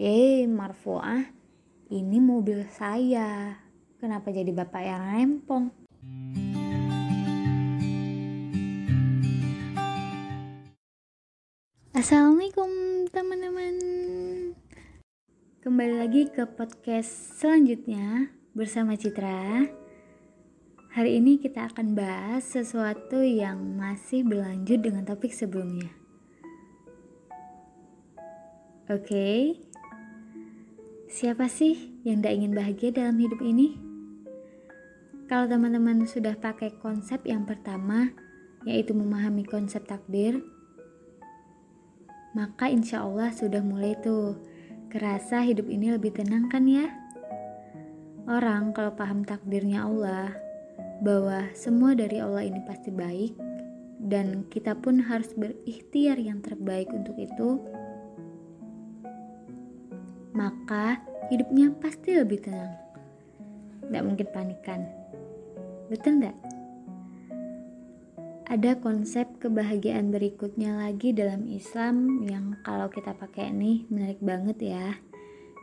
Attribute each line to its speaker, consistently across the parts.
Speaker 1: Eh, marfuah, ini mobil saya. Kenapa jadi bapak yang rempong? Assalamualaikum teman-teman. Kembali lagi ke podcast selanjutnya bersama Citra. Hari ini kita akan bahas sesuatu yang masih berlanjut dengan topik sebelumnya. Oke, okay. Siapa sih yang tidak ingin bahagia dalam hidup ini? Kalau teman-teman sudah pakai konsep yang pertama, yaitu memahami konsep takdir, maka insya Allah sudah mulai tuh kerasa hidup ini lebih tenang kan ya? Orang kalau paham takdirnya Allah, bahwa semua dari Allah ini pasti baik, dan kita pun harus berikhtiar yang terbaik untuk itu, maka hidupnya pasti lebih tenang. Tidak mungkin panikan. Betul nggak? Ada konsep kebahagiaan berikutnya lagi dalam Islam yang kalau kita pakai ini menarik banget ya,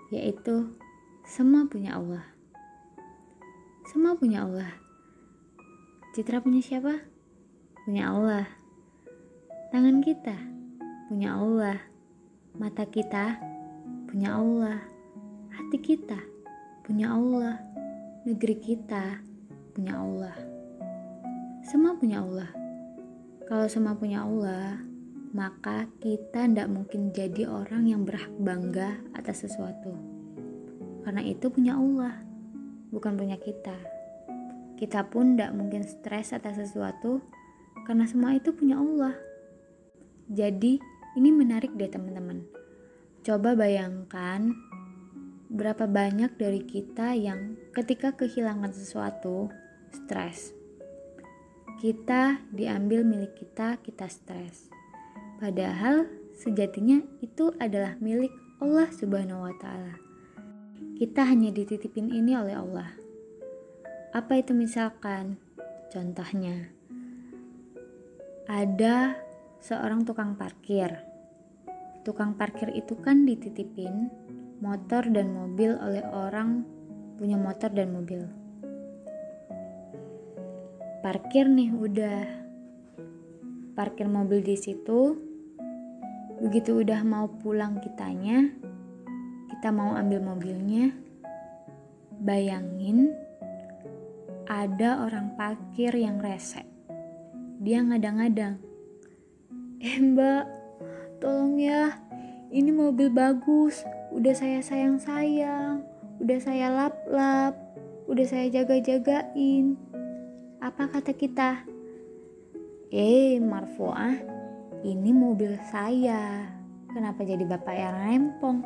Speaker 1: yaitu semua punya Allah. Semua punya Allah. Citra punya siapa? Punya Allah. Tangan kita punya Allah. Mata kita punya Allah. Hati kita punya Allah. Negeri kita punya Allah. Semua punya Allah. Kalau semua punya Allah, maka kita tidak mungkin jadi orang yang berhak bangga atas sesuatu. Karena itu punya Allah, bukan punya kita. Kita pun tidak mungkin stres atas sesuatu, karena semua itu punya Allah. Jadi, ini menarik deh teman-teman. Coba bayangkan berapa banyak dari kita yang ketika kehilangan sesuatu, stres kita diambil milik kita, kita stres. Padahal sejatinya itu adalah milik Allah Subhanahu wa taala. Kita hanya dititipin ini oleh Allah. Apa itu misalkan? Contohnya ada seorang tukang parkir. Tukang parkir itu kan dititipin motor dan mobil oleh orang punya motor dan mobil. Parkir nih udah. Parkir mobil di situ. Begitu udah mau pulang kitanya kita mau ambil mobilnya. Bayangin ada orang parkir yang rese. Dia ngadang-ngadang. Eh mbak tolong ya ini mobil bagus udah saya sayang-sayang udah saya lap-lap udah saya jaga-jagain apa kata kita? Eh, marfuah, ini mobil saya. Kenapa jadi bapak yang rempong?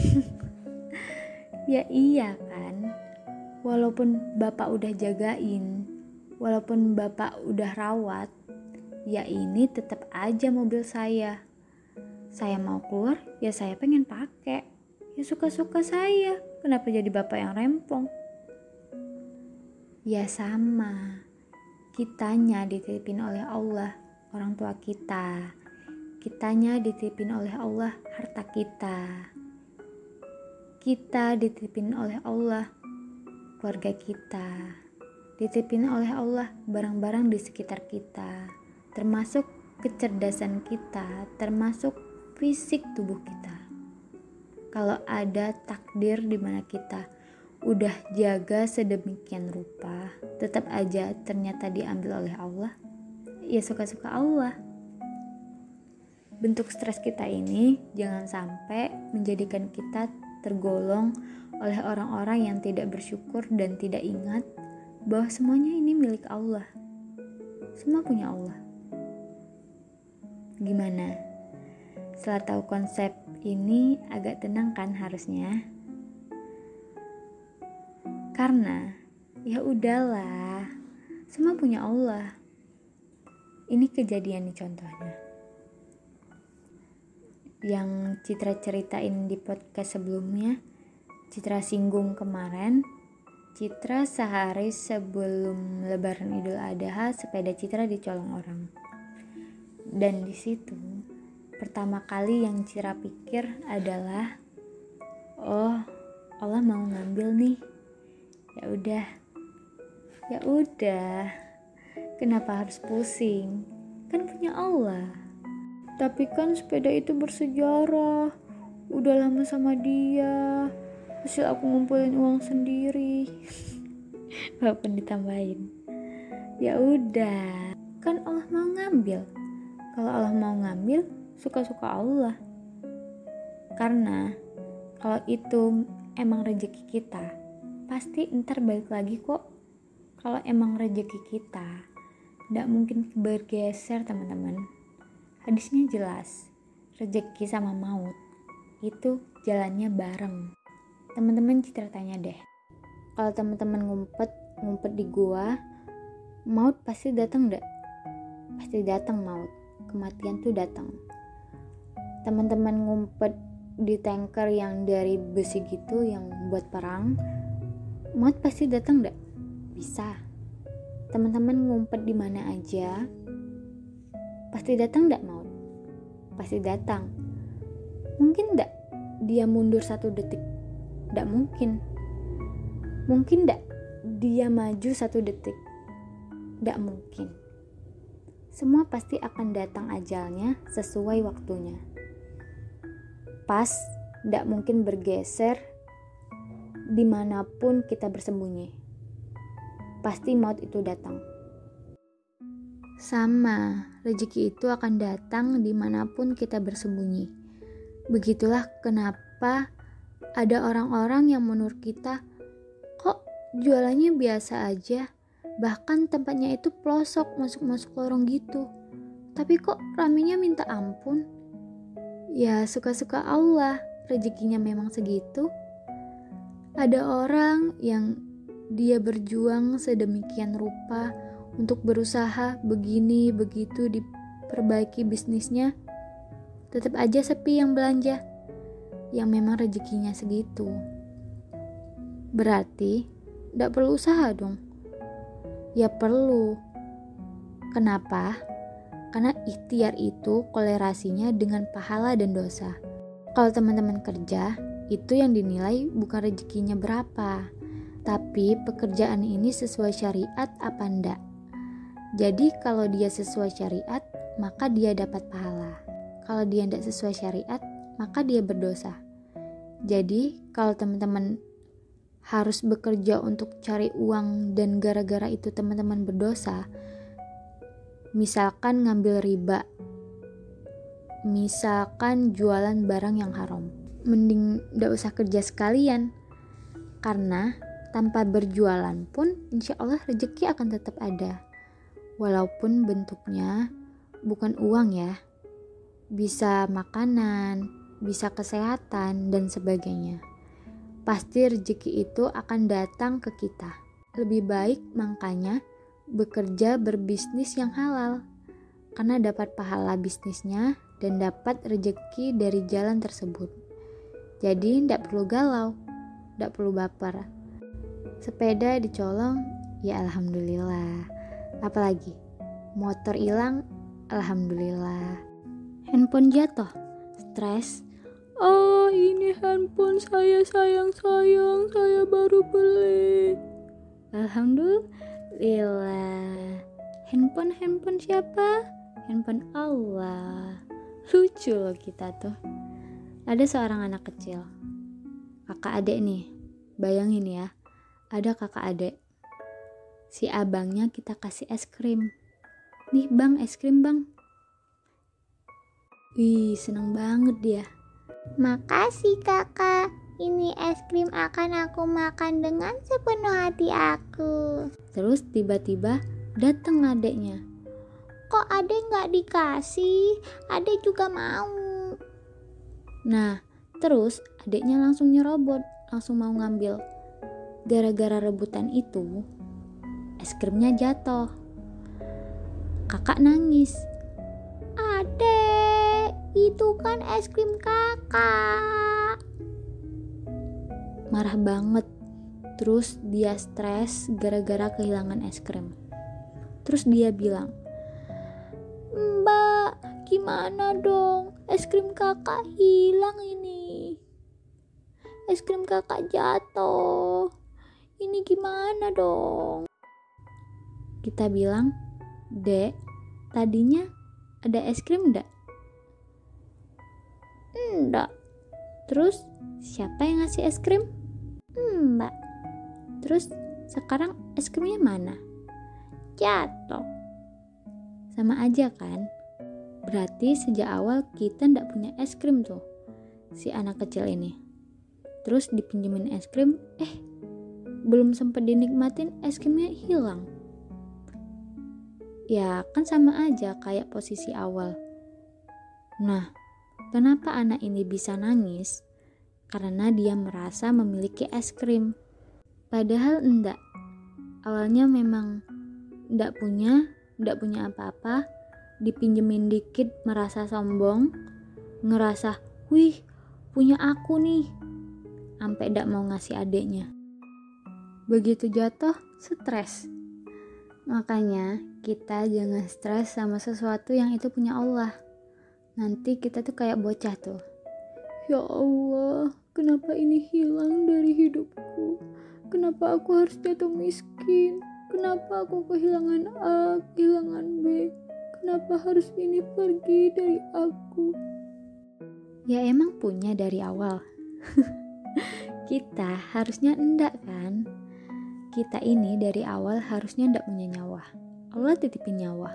Speaker 1: ya iya kan? Walaupun bapak udah jagain, walaupun bapak udah rawat, ya ini tetap aja mobil saya. Saya mau keluar, ya saya pengen pakai. Ya suka-suka saya. Kenapa jadi bapak yang rempong? Ya sama, kitanya dititipin oleh Allah orang tua kita. Kitanya dititipin oleh Allah harta kita. Kita dititipin oleh Allah keluarga kita. Dititipin oleh Allah barang-barang di sekitar kita, termasuk kecerdasan kita, termasuk fisik tubuh kita. Kalau ada takdir di mana kita udah jaga sedemikian rupa, tetap aja ternyata diambil oleh Allah, ya suka-suka Allah. Bentuk stres kita ini jangan sampai menjadikan kita tergolong oleh orang-orang yang tidak bersyukur dan tidak ingat bahwa semuanya ini milik Allah. Semua punya Allah. Gimana? Setelah tahu konsep ini agak tenang kan harusnya? Karena ya udahlah, semua punya Allah. Ini kejadian nih contohnya. Yang Citra ceritain di podcast sebelumnya, Citra singgung kemarin, Citra sehari sebelum Lebaran Idul Adha sepeda Citra dicolong orang. Dan di situ pertama kali yang Citra pikir adalah oh Allah mau ngambil nih. Ya udah. Ya udah. Kenapa harus pusing? Kan punya Allah. Tapi kan sepeda itu bersejarah. Udah lama sama dia. Hasil aku ngumpulin uang sendiri. Walaupun ditambahin. Ya udah. Kan Allah mau ngambil kalau Allah mau ngambil suka-suka Allah. Karena kalau itu emang rezeki kita pasti ntar balik lagi kok. Kalau emang rezeki kita tidak mungkin bergeser teman-teman. Hadisnya jelas rezeki sama maut itu jalannya bareng. Teman-teman citra tanya deh kalau teman-teman ngumpet ngumpet di gua maut pasti datang nggak? Pasti datang maut kematian tuh datang. Teman-teman ngumpet di tanker yang dari besi gitu yang buat perang maut pasti datang nggak? Bisa. Teman-teman ngumpet di mana aja pasti datang nggak maut pasti datang. Mungkin nggak? Dia mundur satu detik? Nggak mungkin. Mungkin nggak? Dia maju satu detik? Nggak mungkin semua pasti akan datang ajalnya sesuai waktunya pas, tidak mungkin bergeser di mana pun kita bersembunyi. Pasti maut itu datang. Sama, rezeki itu akan datang di mana pun kita bersembunyi. Begitulah kenapa ada orang-orang yang menurut kita, kok jualannya biasa aja, bahkan tempatnya itu pelosok masuk-masuk lorong gitu. Tapi kok ramenya minta ampun? Ya suka-suka Allah, rezekinya memang segitu. Ada orang yang dia berjuang sedemikian rupa untuk berusaha begini begitu diperbaiki bisnisnya. Tetap aja sepi yang belanja. Yang memang rezekinya segitu. Berarti tidak perlu usaha dong. Ya perlu. Kenapa? Karena ikhtiar itu kolerasinya dengan pahala dan dosa. Kalau teman-teman kerja, itu yang dinilai bukan rezekinya berapa, tapi pekerjaan ini sesuai syariat apa enggak. Jadi kalau dia sesuai syariat, maka dia dapat pahala. Kalau dia tidak sesuai syariat, maka dia berdosa. Jadi kalau teman-teman harus bekerja untuk cari uang dan gara-gara itu teman-teman berdosa, misalkan ngambil riba, misalkan jualan barang yang haram. Mending gak usah kerja sekalian, karena tanpa berjualan pun insya Allah rezeki akan tetap ada. Walaupun bentuknya bukan uang ya, bisa makanan, bisa kesehatan, dan sebagainya. Pasti rezeki itu akan datang ke kita. Lebih baik makanya bekerja berbisnis yang halal karena dapat pahala bisnisnya dan dapat rejeki dari jalan tersebut. Jadi tidak perlu galau, tidak perlu baper. Sepeda dicolong, ya alhamdulillah. Apalagi motor hilang, alhamdulillah. Handphone jatuh, stres. Oh ini handphone saya sayang sayang. Saya baru beli. Alhamdulillah. Lila Handphone handphone siapa? Handphone Allah. Lucu loh kita tuh. Ada seorang anak kecil. Kakak adik nih. Bayangin ya. Ada kakak adik. Si abangnya kita kasih es krim. Nih bang es krim bang. Wih seneng banget dia
Speaker 2: Makasih kakak ini es krim akan aku makan dengan sepenuh hati aku.
Speaker 1: Terus tiba-tiba datang adeknya.
Speaker 2: Kok adek nggak dikasih? Adek juga mau.
Speaker 1: Nah, terus adeknya langsung nyerobot, langsung mau ngambil. Gara-gara rebutan itu, es krimnya jatuh. Kakak nangis.
Speaker 2: Itu kan es krim kakak
Speaker 1: marah banget. Terus dia stres gara-gara kehilangan es krim. Terus dia bilang,
Speaker 2: Mbak, gimana dong? Es krim kakak hilang ini. es krim kakak jatuh. Ini gimana dong?
Speaker 1: Kita bilang, Dek, tadinya ada es krim enggak?
Speaker 2: Enggak.
Speaker 1: Terus, siapa yang ngasih es krim?
Speaker 2: Mbak,
Speaker 1: Terus, sekarang es krimnya mana?
Speaker 2: jatuh.
Speaker 1: Sama aja kan? Berarti sejak awal kita ndak punya es krim tuh. Si anak kecil ini. Terus dipinjemin es krim, eh belum sempat dinikmatin es krimnya hilang. Ya kan sama aja kayak posisi awal. Nah, kenapa anak ini bisa nangis? Karena dia merasa memiliki es krim. Padahal enggak. Awalnya memang enggak punya, enggak punya apa-apa, dipinjemin dikit merasa sombong, ngerasa, wih punya aku nih, sampai enggak mau ngasih adeknya. Begitu jatuh, stres. Makanya kita jangan stres sama sesuatu yang itu punya Allah. Nanti kita tuh kayak bocah tuh. Ya Allah, kenapa ini hilang dari hidupku? Kenapa aku harus jatuh miskin? Kenapa aku kehilangan A, kehilangan B? Kenapa harus ini pergi dari aku? Ya emang punya dari awal. Kita harusnya enggak kan? Kita ini dari awal harusnya enggak punya nyawa. Allah titipin nyawa.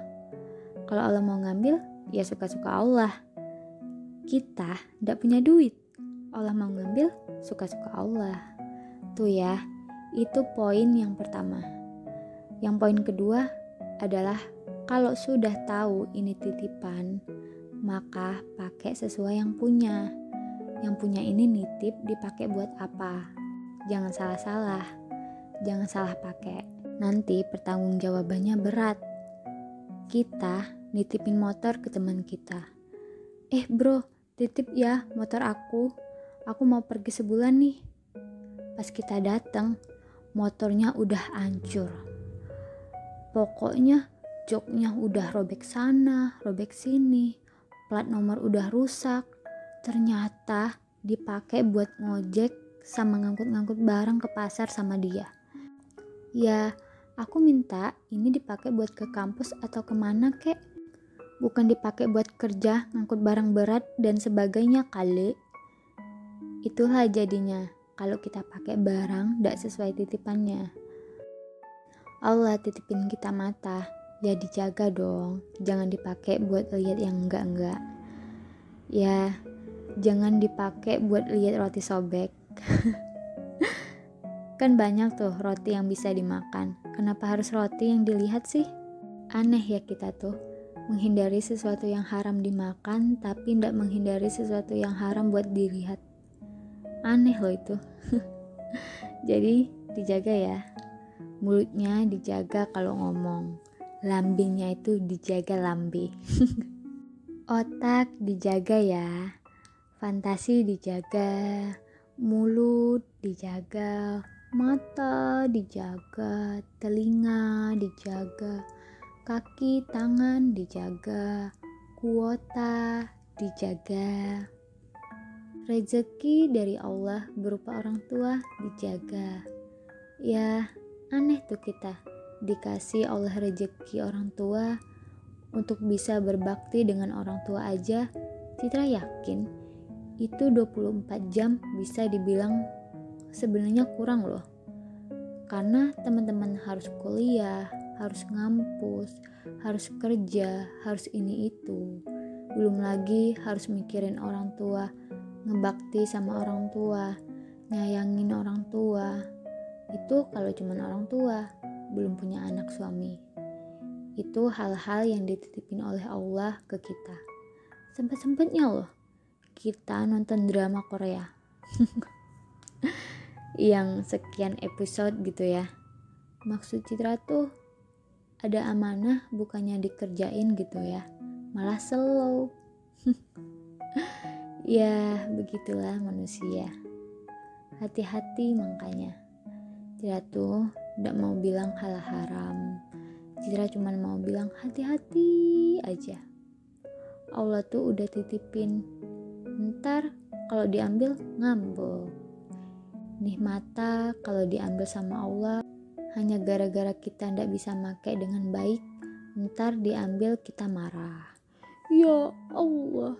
Speaker 1: Kalau Allah mau ngambil, ya suka-suka Allah. Kita enggak punya duit. Allah mau ngambil, suka-suka Allah. Tuh ya, itu poin yang pertama. Yang poin kedua adalah kalau sudah tahu ini titipan, maka pakai sesuai yang punya. Yang punya ini nitip dipakai buat apa? Jangan salah-salah. Jangan salah pakai. Nanti pertanggungjawabannya berat. Kita nitipin motor ke teman kita. Eh bro, titip ya motor aku. Aku mau pergi sebulan nih. Pas kita datang, motornya udah hancur. Pokoknya joknya udah robek sana, robek sini, plat nomor udah rusak. Ternyata dipakai buat ngojek sama ngangkut-ngangkut barang ke pasar sama dia. Ya, aku minta ini dipakai buat ke kampus atau ke mana kek. Bukan dipakai buat kerja, ngangkut barang berat dan sebagainya kali. Itulah jadinya kalau kita pakai barang tidak sesuai titipannya. Allah titipin kita mata, ya dijaga dong. Jangan dipakai buat lihat yang enggak-enggak. Ya, jangan dipakai buat lihat roti sobek. kan banyak tuh roti yang bisa dimakan. Kenapa harus roti yang dilihat sih? Aneh ya kita tuh. Menghindari sesuatu yang haram dimakan, tapi tidak menghindari sesuatu yang haram buat dilihat. Aneh loh itu. Jadi dijaga ya. Mulutnya dijaga kalau ngomong. Lambingnya itu dijaga lambe. Otak dijaga ya. Fantasi dijaga. Mulut dijaga. Mata dijaga. Telinga dijaga. Kaki tangan dijaga. Kuota dijaga. Rezeki dari Allah berupa orang tua dijaga. Ya, aneh tuh kita dikasih Allah rezeki orang tua untuk bisa berbakti dengan orang tua aja. Citra yakin itu 24 jam bisa dibilang sebenarnya kurang loh. Karena teman-teman harus kuliah, harus ngampus, harus kerja, harus ini itu. Belum lagi harus mikirin orang tua ngebakti sama orang tua, nyayangin orang tua. Itu kalau cuman orang tua, belum punya anak suami. Itu hal-hal yang dititipin oleh Allah ke kita. Sempet-sempetnya loh, kita nonton drama Korea. yang sekian episode gitu ya. Maksud Citra tuh ada amanah bukannya dikerjain gitu ya. Malah slow. Ya, begitulah manusia. Hati-hati makanya. Citra tuh tidak mau bilang hal haram. Citra cuma mau bilang hati-hati aja. Allah tuh udah titipin. Ntar kalau diambil ngambek. nih mata kalau diambil sama Allah hanya gara-gara kita ndak bisa make dengan baik ntar diambil kita marah. Ya Allah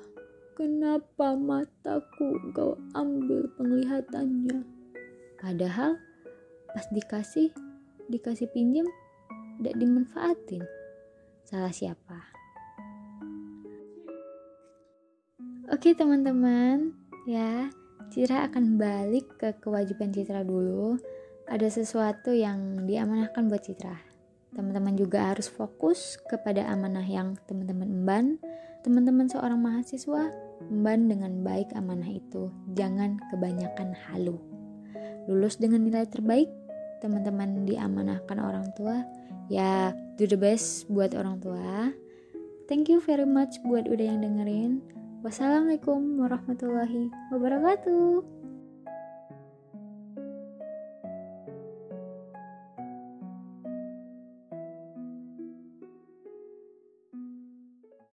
Speaker 1: kenapa mataku kau ambil penglihatannya? Padahal pas dikasih dikasih pinjem ndak dimanfaatin. Salah siapa? Oke teman-teman, ya Citra akan balik ke kewajiban Citra dulu. Ada sesuatu yang diamanahkan buat Citra. Teman-teman juga harus fokus kepada amanah yang teman-teman emban. Teman-teman seorang mahasiswa, emban dengan baik amanah itu. Jangan kebanyakan halu. Lulus dengan nilai terbaik, teman-teman diamanahkan orang tua. Ya, do the best buat orang tua. Thank you very much buat udah yang dengerin. Wassalamualaikum warahmatullahi wabarakatuh.